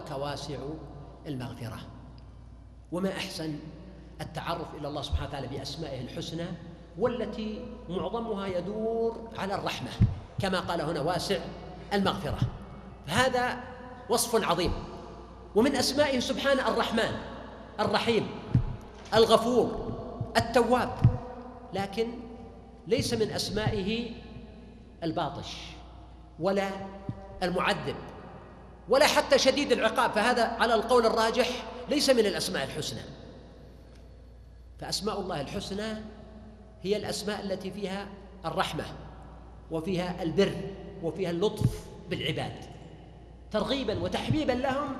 ربك واسع المغفرة. وما أحسن؟ التعرف إلى الله سبحانه وتعالى بأسمائه الحسنى والتي معظمها يدور على الرحمة. كما قال هنا واسع المغفرة. هذا وصف عظيم. ومن أسمائه سبحانه الرحمن الرحيم الغفور التواب. لكن ليس من أسمائه الباطش ولا المعذب. ولا حتى شديد العقاب فهذا على القول الراجح ليس من الأسماء الحسنى. فأسماء الله الحسنى هي الأسماء التي فيها الرحمة وفيها البر وفيها اللطف بالعباد. ترغيبا وتحبيبا لهم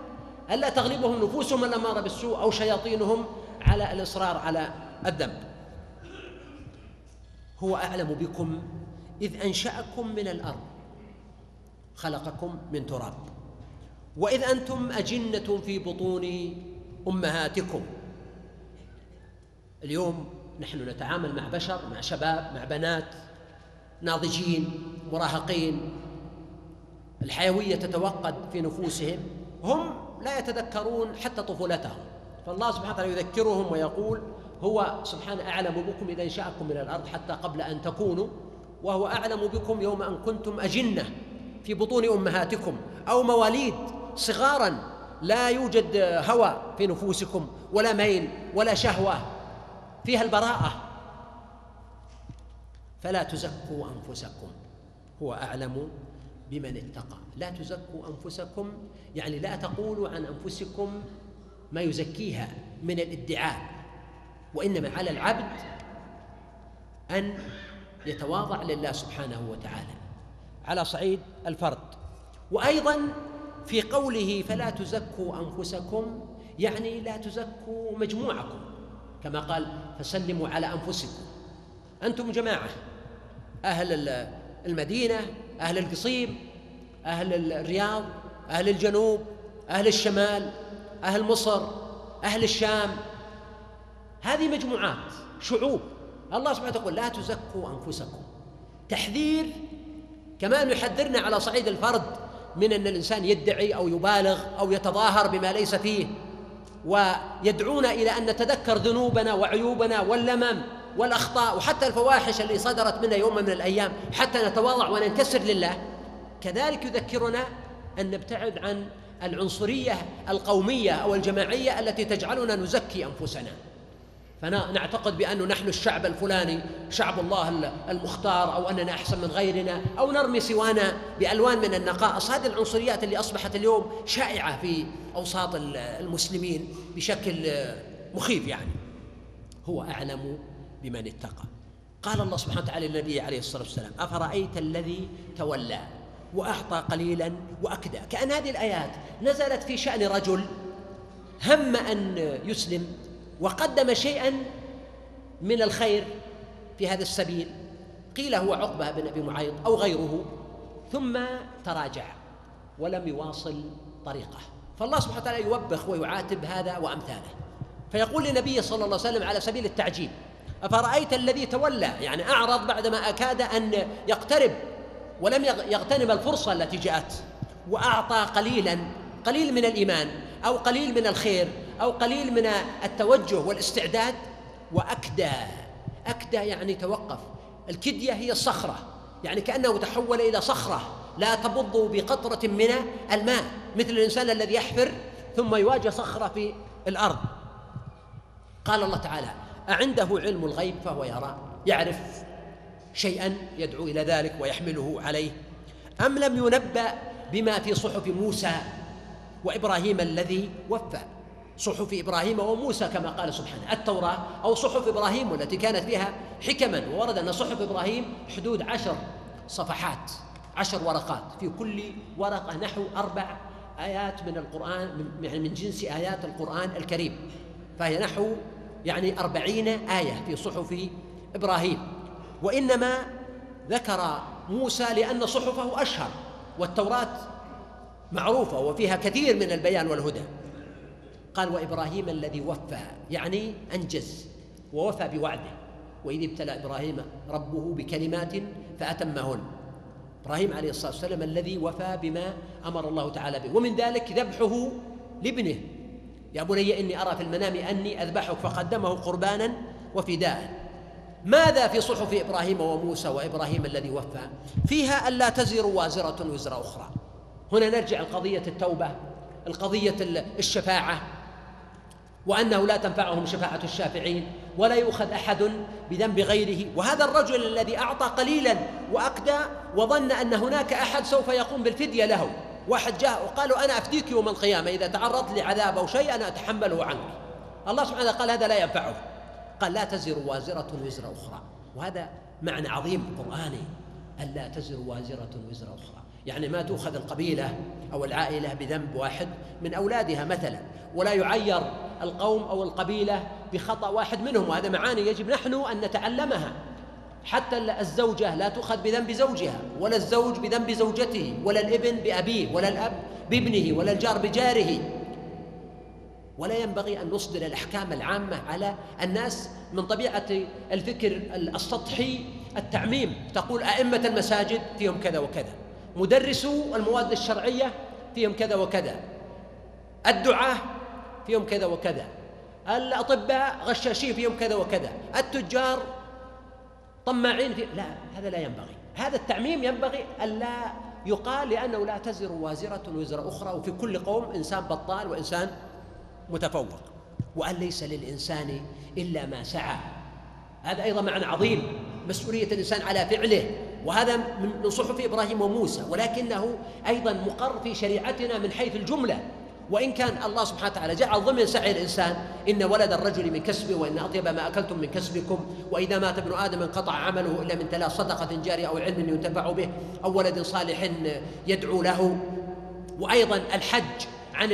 ألا تغلبهم نفوسهم الاماره بالسوء أو شياطينهم على الإصرار على الذنب. هو أعلم بكم إذ أنشأكم من الأرض خلقكم من تراب. وإذ أنتم أجنة في بطون أمهاتكم. اليوم نحن نتعامل مع بشر مع شباب مع بنات ناضجين مراهقين. الحيوية تتوقد في نفوسهم. هم لا يتذكرون حتى طفولتهم. فالله سبحانه وتعالى يذكرهم ويقول هو سبحانه أعلم بكم إذا انشاكم من الأرض حتى قبل أن تكونوا وهو أعلم بكم يوم أن كنتم أجنة في بطون أمهاتكم أو مواليد صغارا لا يوجد هوى في نفوسكم ولا ميل ولا شهوة فيها البراءة. فلا تزكوا أنفسكم هو أعلم بمن اتقى. لا تزكوا أنفسكم يعني لا تقولوا عن أنفسكم ما يزكيها من الادعاء وإنما على العبد أن يتواضع لله سبحانه وتعالى. على صعيد الفرد. وأيضا في قوله فلا تزكوا أنفسكم يعني لا تزكوا مجموعكم كما قال فسلموا على أنفسكم. أنتم جماعة أهل المدينة أهل القصيم أهل الرياض أهل الجنوب أهل الشمال أهل مصر أهل الشام. هذه مجموعات شعوب. الله سبحانه يقول لا تزكوا أنفسكم. تحذير كما انه يحذرنا على صعيد الفرد. من أن الإنسان يدعي أو يبالغ أو يتظاهر بما ليس فيه ويدعونا إلى أن نتذكر ذنوبنا وعيوبنا واللمم والأخطاء وحتى الفواحش اللي صدرت منا يوم من الأيام حتى نتواضع وننكسر لله. كذلك يذكرنا أن نبتعد عن العنصرية القومية أو الجماعية التي تجعلنا نزكي أنفسنا. فنعتقد بأنه نحن الشعب الفلاني شعب الله المختار أو أننا أحسن من غيرنا أو نرمي سوانا بألوان من النقائص. هذه العنصريات اللي أصبحت اليوم شائعة في أوساط المسلمين بشكل مخيف يعني. هو أعلم بمن اتقى. قال الله سبحانه وتعالى للنبي عليه الصلاة والسلام أفرأيت الذي تولى وأعطى قليلا وأكدى. كأن هذه الآيات نزلت في شأن رجل هم أن يسلم وقدم شيئا من الخير في هذا السبيل. قيل هو عقبة بن أبي معيط أو غيره ثم تراجع ولم يواصل طريقه. فالله سبحانه وتعالى يوبخ ويعاتب هذا وأمثاله. فيقول للنبي صلى الله عليه وسلم على سبيل التعجيل أفرأيت الذي تولى؟ يعني أعرض بعدما أكاد أن يقترب ولم يغتنم الفرصة التي جاءت وأعطى قليلا قليل من الإيمان أو قليل من الخير أو قليل من التوجه والاستعداد وأكدى. أكدى يعني توقف. الكدية هي الصخرة يعني كأنه تحول إلى صخرة لا تبض بقطرة من الماء مثل الإنسان الذي يحفر ثم يواجه صخرة في الأرض. قال الله تعالى أعنده علم الغيب فهو يرى يعرف شيئا يدعو إلى ذلك ويحمله عليه. أم لم ينبأ بما في صحف موسى وإبراهيم الذي وفى؟ صحف إبراهيم وموسى كما قال سبحانه. التوراة أو صحف إبراهيم والتي كانت فيها حكما وورد أن صحف إبراهيم حدود عشر صفحات عشر ورقات في كل ورقة نحو أربع آيات من القرآن يعني من جنس آيات القرآن الكريم. فهي نحو يعني أربعين آية في صحف إبراهيم. وإنما ذكر موسى لأن صحفه أشهر والتوراة معروفة وفيها كثير من البيان والهدى. قال وإبراهيم الذي وفى يعني أنجز ووفى بوعده. وإذ ابتلى إبراهيم ربه بكلمات فأتمهن. إبراهيم عليه الصلاة والسلام الذي وفى بما أمر الله تعالى به. ومن ذلك ذبحه لابنه. يا بني إني أرى في المنام أني أذبحك فقدمه قربانا وفداء. ماذا في صحف إبراهيم وموسى وإبراهيم الذي وفى؟ فيها ألا تزر وازرة وزر أخرى. هنا نرجع لقضية التوبة القضية الشفاعة. وأنه لا تنفعهم شفاعة الشافعين ولا يؤخذ أحد بذنب غيره. وهذا الرجل الذي أعطى قليلا وأكدى وظن أن هناك أحد سوف يقوم بالفدية له. واحد جاء وقالوا أنا أفديك يوم القيامة إذا تعرضت لعذاب أو شيء أنا أتحمله عنك. الله سبحانه قال هذا لا ينفعه. قال لا تزر وازرة وزر أخرى. وهذا معنى عظيم قرآني ألا تزر وازرة وزر أخرى. يعني ما تؤخذ القبيلة أو العائلة بذنب واحد من أولادها مثلا ولا يعير القوم أو القبيلة بخطأ واحد منهم وهذا معاني يجب نحن أن نتعلمها. حتى الزوجة لا تؤخذ بذنب زوجها ولا الزوج بذنب زوجته ولا الابن بأبيه ولا الأب بابنه ولا الجار بجاره. ولا ينبغي أن نصدر الأحكام العامة على الناس من طبيعة الفكر السطحي التعميم. تقول أئمة المساجد فيهم كذا وكذا. مدرسو المواد الشرعية فيهم كذا وكذا. الدعاة فيهم كذا وكذا. الأطباء غشاشين فيهم كذا وكذا. التجار طماعين في لا هذا لا ينبغي. هذا التعميم ينبغي ألا يقال لأنه لا تزر وازرة وزر أخرى وفي كل قوم إنسان بطال وإنسان متفوق. وأن ليس للإنسان إلا ما سعى. هذا أيضا معنى عظيم مسؤولية الإنسان على فعله. وهذا من صحف إبراهيم وموسى ولكنه أيضا مقر في شريعتنا من حيث الجملة. وإن كان الله سبحانه وتعالى جعل ضمن سعي الإنسان إن ولد الرجل من كسبه وإن أطيب ما أكلتم من كسبكم وإذا مات ابن آدم انقطع عمله إلا من ثلاث صدقة جارية أو علم ينتفع به أو ولد صالح يدعو له. وأيضا الحج عن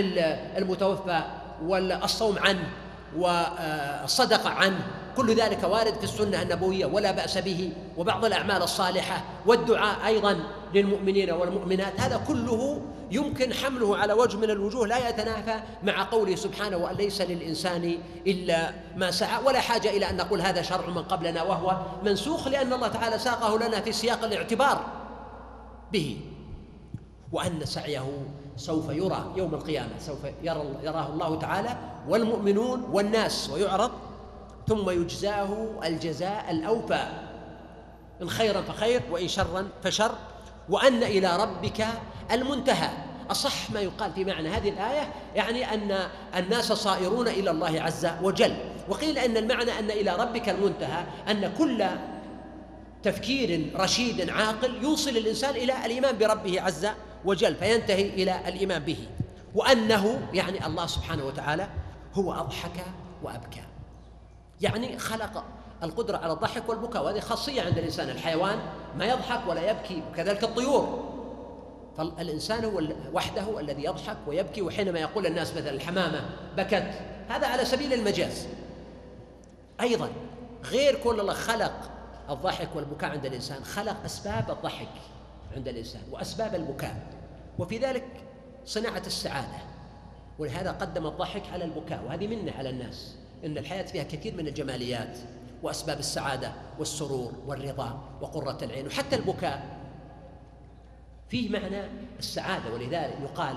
المتوفى والصوم عنه والصدقة عنه كل ذلك وارد في السنة النبوية ولا بأس به. وبعض الأعمال الصالحة والدعاء أيضا للمؤمنين والمؤمنات. هذا كله يمكن حمله على وجه من الوجوه لا يتنافى مع قوله سبحانه وأن ليس للإنسان إلا ما سعى ولا حاجة إلى أن نقول هذا شرع من قبلنا وهو منسوخ لأن الله تعالى ساقه لنا في سياق الاعتبار به. وأن سعيه سوف يرى يوم القيامة سوف يرى يراه الله تعالى والمؤمنون والناس ويعرض ثم يجزاه الجزاء الأوفى. إن خيرا فخير وإن شرا فشر. وأن إلى ربك المنتهى. أصح ما يقال في معنى هذه الآية يعني أن الناس صائرون إلى الله عز وجل. وقيل أن المعنى أن إلى ربك المنتهى أن كل تفكير رشيد عاقل يوصل الإنسان إلى الإيمان بربه عز وجل فينتهي إلى الإيمان به. وأنه يعني الله سبحانه وتعالى هو أضحك وأبكى. يعني خلق القدرة على الضحك والبكاء وهذه خاصية عند الإنسان. الحيوان ما يضحك ولا يبكي وكذلك الطيور. فالإنسان هو وحده الذي يضحك ويبكي وحينما يقول الناس مثلا الحمامة بكت هذا على سبيل المجاز. أيضا غير كون الله خلق الضحك والبكاء عند الإنسان خلق أسباب الضحك عند الإنسان وأسباب البكاء. وفي ذلك صناعة السعادة ولهذا قدم الضحك على البكاء وهذه منة على الناس. إن الحياة فيها كثير من الجماليات وأسباب السعادة والسرور والرضا وقرة العين وحتى البكاء. فيه معنى السعادة ولذلك يقال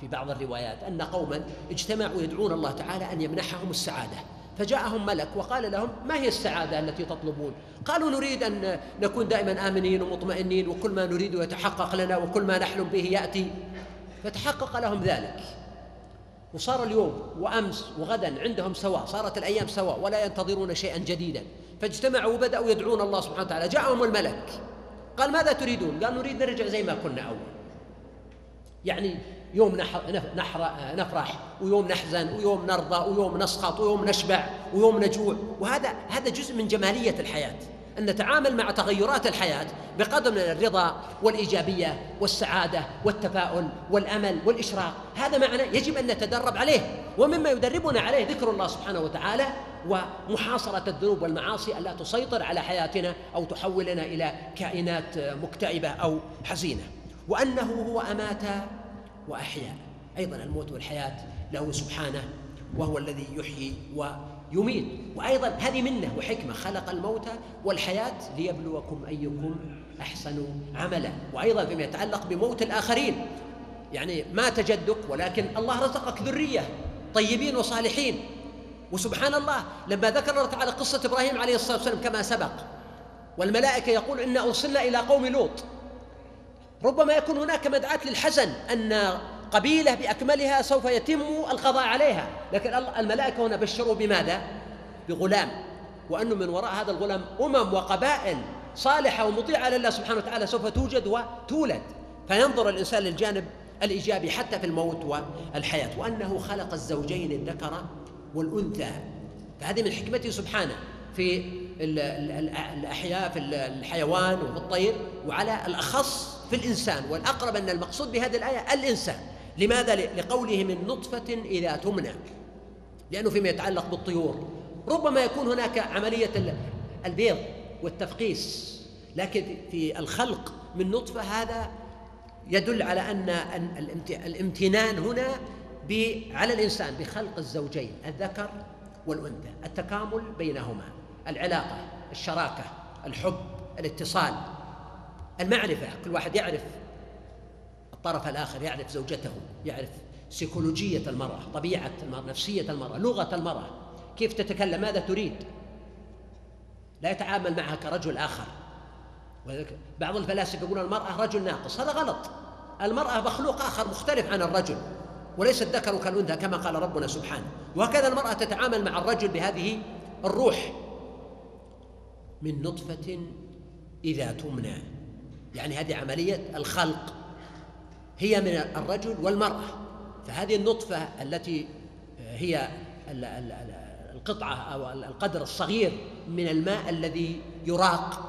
في بعض الروايات أن قوما اجتمعوا يدعون الله تعالى أن يمنحهم السعادة. فجاءهم ملك وقال لهم ما هي السعادة التي تطلبون؟ قالوا نريد أن نكون دائما آمنين ومطمئنين وكل ما نريد يتحقق لنا وكل ما نحلم به يأتي. فتحقق لهم ذلك. وصار اليوم وأمس وغدا عندهم سواء صارت الأيام سواء ولا ينتظرون شيئا جديدا. فاجتمعوا وبدأوا يدعون الله سبحانه وتعالى. جاءهم الملك. قال ماذا تريدون؟ قال نريد نرجع زي ما كنا أول. يعني يوم نفرح ويوم نحزن ويوم نرضى ويوم نسخط ويوم نشبع ويوم نجوع. وهذا هذا جزء من جمالية الحياة. أن نتعامل مع تغيرات الحياة بقدر من الرضا والإيجابية والسعادة والتفاؤل والأمل والإشراق. هذا معنى يجب أن نتدرب عليه ومما يدربنا عليه ذكر الله سبحانه وتعالى ومحاصرة الذنوب والمعاصي ألا تسيطر على حياتنا أو تحولنا إلى كائنات مكتئبة أو حزينة. وأنه هو أمات وأحيا أيضا الموت والحياة له سبحانه وهو الذي يحيي ويميت وأيضا هذه منة وحكمة خلق الموت والحياة ليبلوكم أيكم أحسن عملا. وأيضا فيما يتعلق بموت الآخرين. يعني مات جدك ولكن الله رزقك ذرية طيبين وصالحين. وسبحان الله لما ذكر الله تعالى قصة إبراهيم عليه الصلاة والسلام كما سبق والملائكة يقول إنا أرسلنا إلى قوم لوط. ربما يكون هناك مدعاة للحزن أن قبيلة بأكملها سوف يتم القضاء عليها. لكن الملائكة هنا بشروا بماذا؟ بغلام. وأنه من وراء هذا الغلام أمم وقبائل صالحة ومطيعة لله سبحانه وتعالى سوف توجد وتولد. فينظر الإنسان للجانب الإيجابي حتى في الموت والحياة. وأنه خلق الزوجين الذكر والأنثى. فهذه من حكمته سبحانه في الأحياء في الحيوان وفي الطير. وعلى الأخص في الإنسان. والأقرب أن المقصود بهذه الآية الإنسان. لماذا؟ لقوله من نطفة إذا تمنى. لأنه فيما يتعلق بالطيور. ربما يكون هناك عملية البيض والتفقيس. لكن في الخلق من نطفة هذا يدل على أن الامتنان هنا على الإنسان بخلق الزوجين الذكر والأنثى التكامل بينهما العلاقة الشراكة الحب الاتصال المعرفة كل واحد يعرف الطرف الآخر يعرف زوجته يعرف سيكولوجية المرأة طبيعة المرأة نفسية المرأة لغة المرأة. كيف تتكلم؟ ماذا تريد؟ لا يتعامل معها كرجل آخر. بعض الفلاسفة يقولون المرأة رجل ناقص. هذا غلط. المرأة مخلوق آخر مختلف عن الرجل. وليس الذكر كالأنثى كما قال ربنا سبحانه. وهكذا المرأة تتعامل مع الرجل بهذه الروح. من نطفة إذا تمنى. يعني هذه عملية الخلق. هي من الرجل والمرأة. فهذه النطفة التي هي القطعة أو القدر الصغير من الماء الذي يراق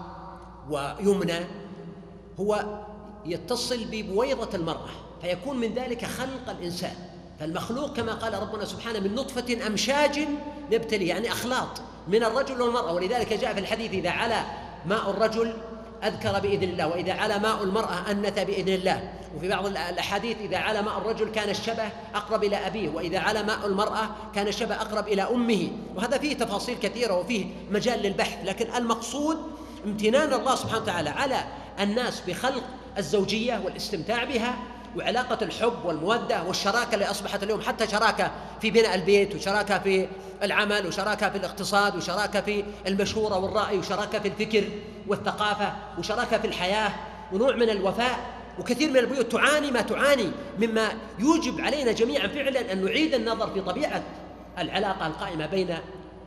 ويمنى هو يتصل ببويضة المرأة فيكون من ذلك خلق الإنسان. فالمخلوق كما قال ربنا سبحانه من نطفة أمشاج نبتلي يعني أخلاط من الرجل والمرأة. ولذلك جاء في الحديث إذا على ماء الرجل أذكر بإذن الله وإذا على ماء المرأة أنث بإذن الله. وفي بعض الأحاديث إذا على ماء الرجل كان الشبه أقرب إلى أبيه وإذا على ماء المرأة كان الشبه أقرب إلى أمه. وهذا فيه تفاصيل كثيرة وفيه مجال للبحث. لكن المقصود امتنان الله سبحانه وتعالى على الناس بخلق الزوجية والاستمتاع بها وعلاقة الحب والمودة والشراكة اللي أصبحت اليوم حتى شراكة في بناء البيت وشراكة في العمل وشراكة في الاقتصاد وشراكة في المشورة والرأي وشراكة في الفكر والثقافة وشراكة في الحياة ونوع من الوفاء. وكثير من البيوت تعاني ما تعاني مما يوجب علينا جميعا فعلا أن نعيد النظر في طبيعة العلاقة القائمة بين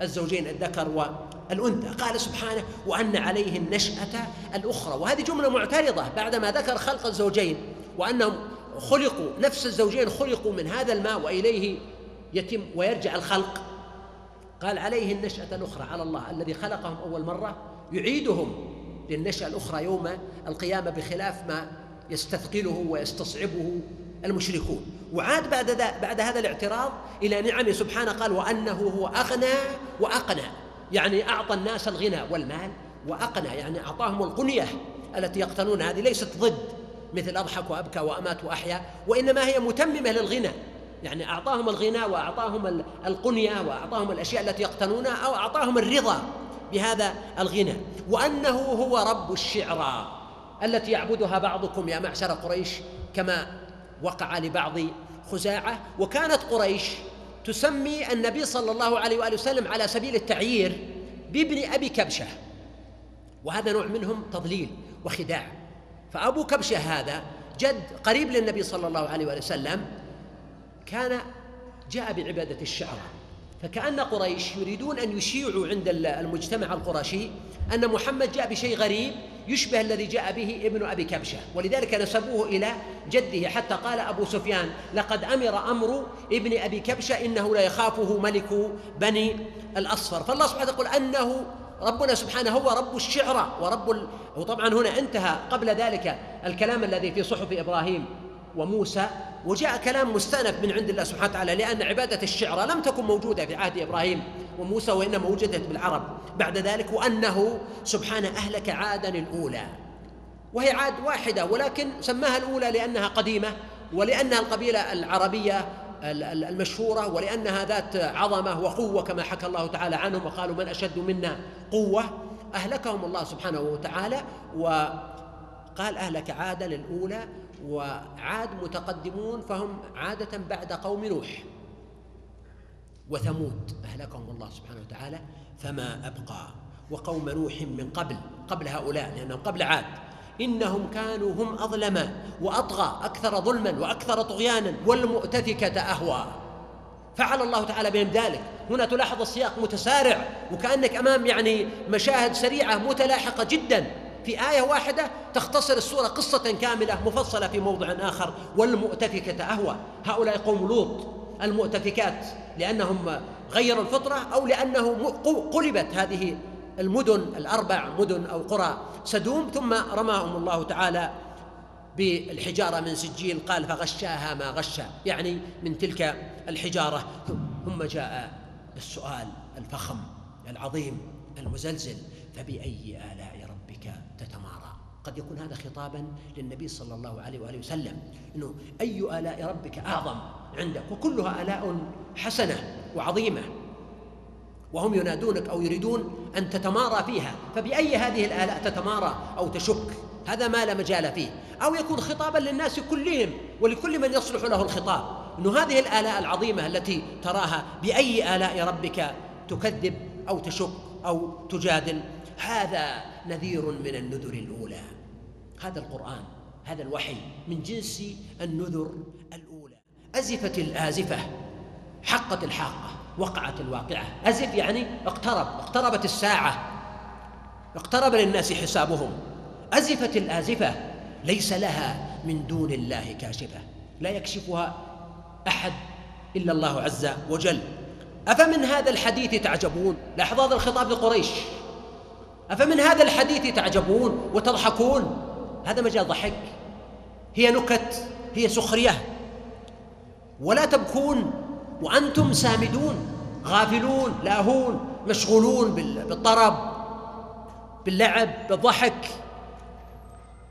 الزوجين الذكر والأنثى. قال سبحانه وأن عليه النشأة الأخرى وهذه جملة معترضة. بعدما ذكر خلق الزوجين وأنهم خلقوا نفس الزوجين خلقوا من هذا الماء وإليه يتم ويرجع الخلق. قال عليه النشأة الأخرى على الله الذي خلقهم أول مرة يعيدهم للنشأة الأخرى يوم القيامة بخلاف ما يستثقله ويستصعبه المشركون. وعاد بعد بعد هذا الاعتراض إلى نعمه سبحانه قال وأنه هو أغنى وأقنى. يعني أعطى الناس الغنى والمال وأقنى يعني أعطاهم القنية التي يقتنون هذه ليست ضد. مثل أضحك وأبكى وأمات وأحيا وإنما هي متممة للغنى. يعني أعطاهم الغنى وأعطاهم القنية وأعطاهم الأشياء التي يقتنونها أو أعطاهم الرضا بهذا الغنى. وأنه هو رب الشعرى التي يعبدها بعضكم يا معشر قريش كما وقع لبعض خزاعة. وكانت قريش تسمي النبي صلى الله عليه وآله وسلم على سبيل التعيير بابن أبي كبشة. وهذا نوع منهم تضليل وخداع. فأبو كبشة هذا جد قريب للنبي صلى الله عليه وسلم كان جاء بعبادة الشعر فكأن قريش يريدون أن يشيعوا عند المجتمع القرشي أن محمد جاء بشيء غريب يشبه الذي جاء به ابن أبي كبشة. ولذلك نسبوه إلى جده حتى قال أبو سفيان لقد أمر أمر ابن أبي كبشة إنه لا يخافه ملك بني الأصفر. فالله سبحانه يقول أنه ربنا سبحانه هو رب الشعرى ورب ال... وطبعا هنا انتهى قبل ذلك الكلام الذي في صحف إبراهيم وموسى وجاء كلام مستأنف من عند الله سبحانه وتعالى لأن عبادة الشعرى لم تكن موجودة في عهد إبراهيم وموسى وإنما وجدت بالعرب. بعد ذلك وأنه سبحانه أهلك عادا الأولى. وهي عاد واحدة ولكن سماها الأولى لأنها قديمة ولأنها القبيلة العربية المشهورة ولأنها ذات عظمة وقوة كما حكى الله تعالى عنهم وقالوا من أشد منا قوة؟ أهلكهم الله سبحانه وتعالى وقال أهلك عادا الأولى وعاد متقدمون فهم عادة بعد قوم نوح وثمود. أهلكهم الله سبحانه وتعالى فما أبقى. وقوم نوح من قبل قبل هؤلاء لأنهم قبل عاد. إنهم كانوا هم أظلم وأطغى أكثر ظلما وأكثر طغيانا والمؤتفكة أهوى. فعل الله تعالى بهم ذلك. هنا تلاحظ السياق متسارع وكأنك أمام يعني مشاهد سريعة متلاحقة جدا. في آية واحدة تختصر السورة قصة كاملة مفصلة في موضع آخر والمؤتفكة أهوى. هؤلاء قوم لوط المؤتفكات لأنهم غيروا الفطرة أو لأنه قلبت هذه المدن الأربع مدن أو قرى سدوم ثم رماهم الله تعالى بالحجارة من سجيل قال فغشاها ما غشا يعني من تلك الحجارة. ثم جاء السؤال الفخم العظيم المزلزل فبأي آلاء ربك تتمارى؟ قد يكون هذا خطابا للنبي صلى الله عليه وآله وسلم أنه أي آلاء ربك أعظم عندك وكلها آلاء حسنة وعظيمة. وهم ينادونك أو يريدون أن تتمارى فيها فبأي هذه الآلاء تتمارى أو تشك؟ هذا ما لا مجال فيه. أو يكون خطابا للناس كلهم ولكل من يصلح له الخطاب. أن هذه الآلاء العظيمة التي تراها بأي آلاء ربك تكذب أو تشك أو تجادل هذا نذير من النذر الأولى. هذا القرآن هذا الوحي من جنس النذر الأولى. أزفت الآزفة حقت الحاقة. وقعت الواقعة. أزف يعني اقترب اقتربت الساعة. اقترب للناس حسابهم. أزفت الآزفة. ليس لها من دون الله كاشفة. لا يكشفها أحد إلا الله عز وجل. أفمن هذا الحديث تعجبون؟ لاحظ هذا الخطاب لقريش. أفمن هذا الحديث تعجبون وتضحكون؟ هذا مجال ضحك. هي نكت هي سخرية. ولا تبكون وأنتم سامدون غافلون لاهون مشغولون بالطرب باللعب بالضحك.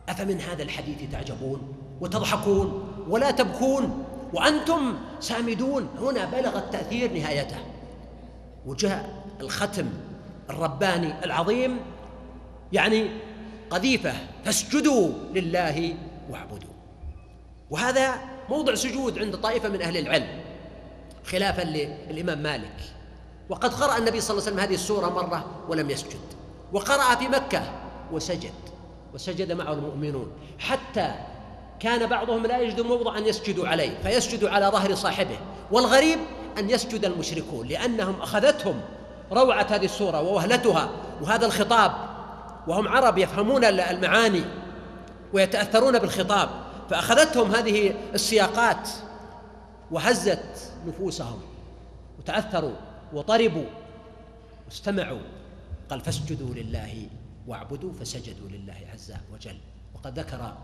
أفمن هذا الحديث تعجبون وتضحكون ولا تبكون؟ وأنتم سامدون. هنا بلغ التأثير نهايته. وجاء الختم الرباني العظيم يعني قذيفة فاسجدوا لله واعبدوا. وهذا موضع سجود عند طائفة من أهل العلم. خلافا للإمام مالك. وقد قرأ النبي صلى الله عليه وسلم هذه السورة مرة ولم يسجد. وقرأ في مكة وسجد. وسجد معه المؤمنون. حتى كان بعضهم لا يجد موضعا يسجد عليه فيسجد على ظهر صاحبه. والغريب أن يسجد المشركون لأنهم أخذتهم روعة هذه السورة ووهلتها وهذا الخطاب. وهم عرب يفهمون المعاني ويتأثرون بالخطاب فأخذتهم هذه السياقات. وهزت نفوسهم وتأثروا وطربوا واستمعوا قال فاسجدوا لله واعبدوا فسجدوا لله عز وجل. وقد ذكر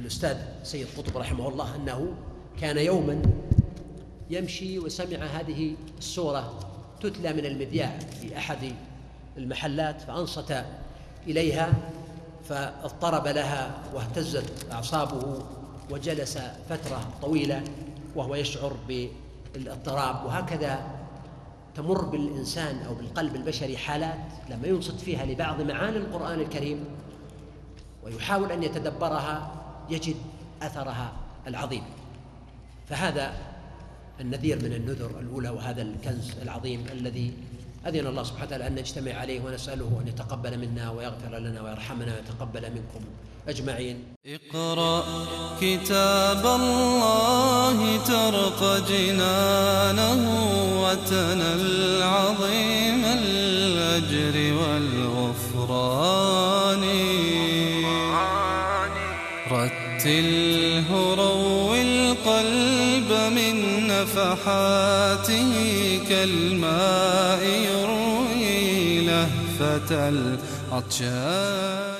الأستاذ سيد قطب رحمه الله أنه كان يوما يمشي وسمع هذه السورة تتلى من المذياع في أحد المحلات فأنصت إليها فاضطرب لها واهتزت أعصابه وجلس فترة طويلة وهو يشعر بالاضطراب وهكذا تمر بالإنسان أو بالقلب البشري حالات لما ينصت فيها لبعض معاني القرآن الكريم ويحاول أن يتدبرها يجد أثرها العظيم. فهذا النذير من النذر الأولى وهذا الكنز العظيم الذي أذن الله سبحانه وتعالى أن نجتمع عليه ونسأله أن يتقبل منا ويغفر لنا ويرحمنا ويتقبل منكم أجمعين. اقرأ كتاب الله ترق جنانه وتنل عظيم الأجر والغفران. رتله روي القلب من نفحاته كالماء فتى العطشان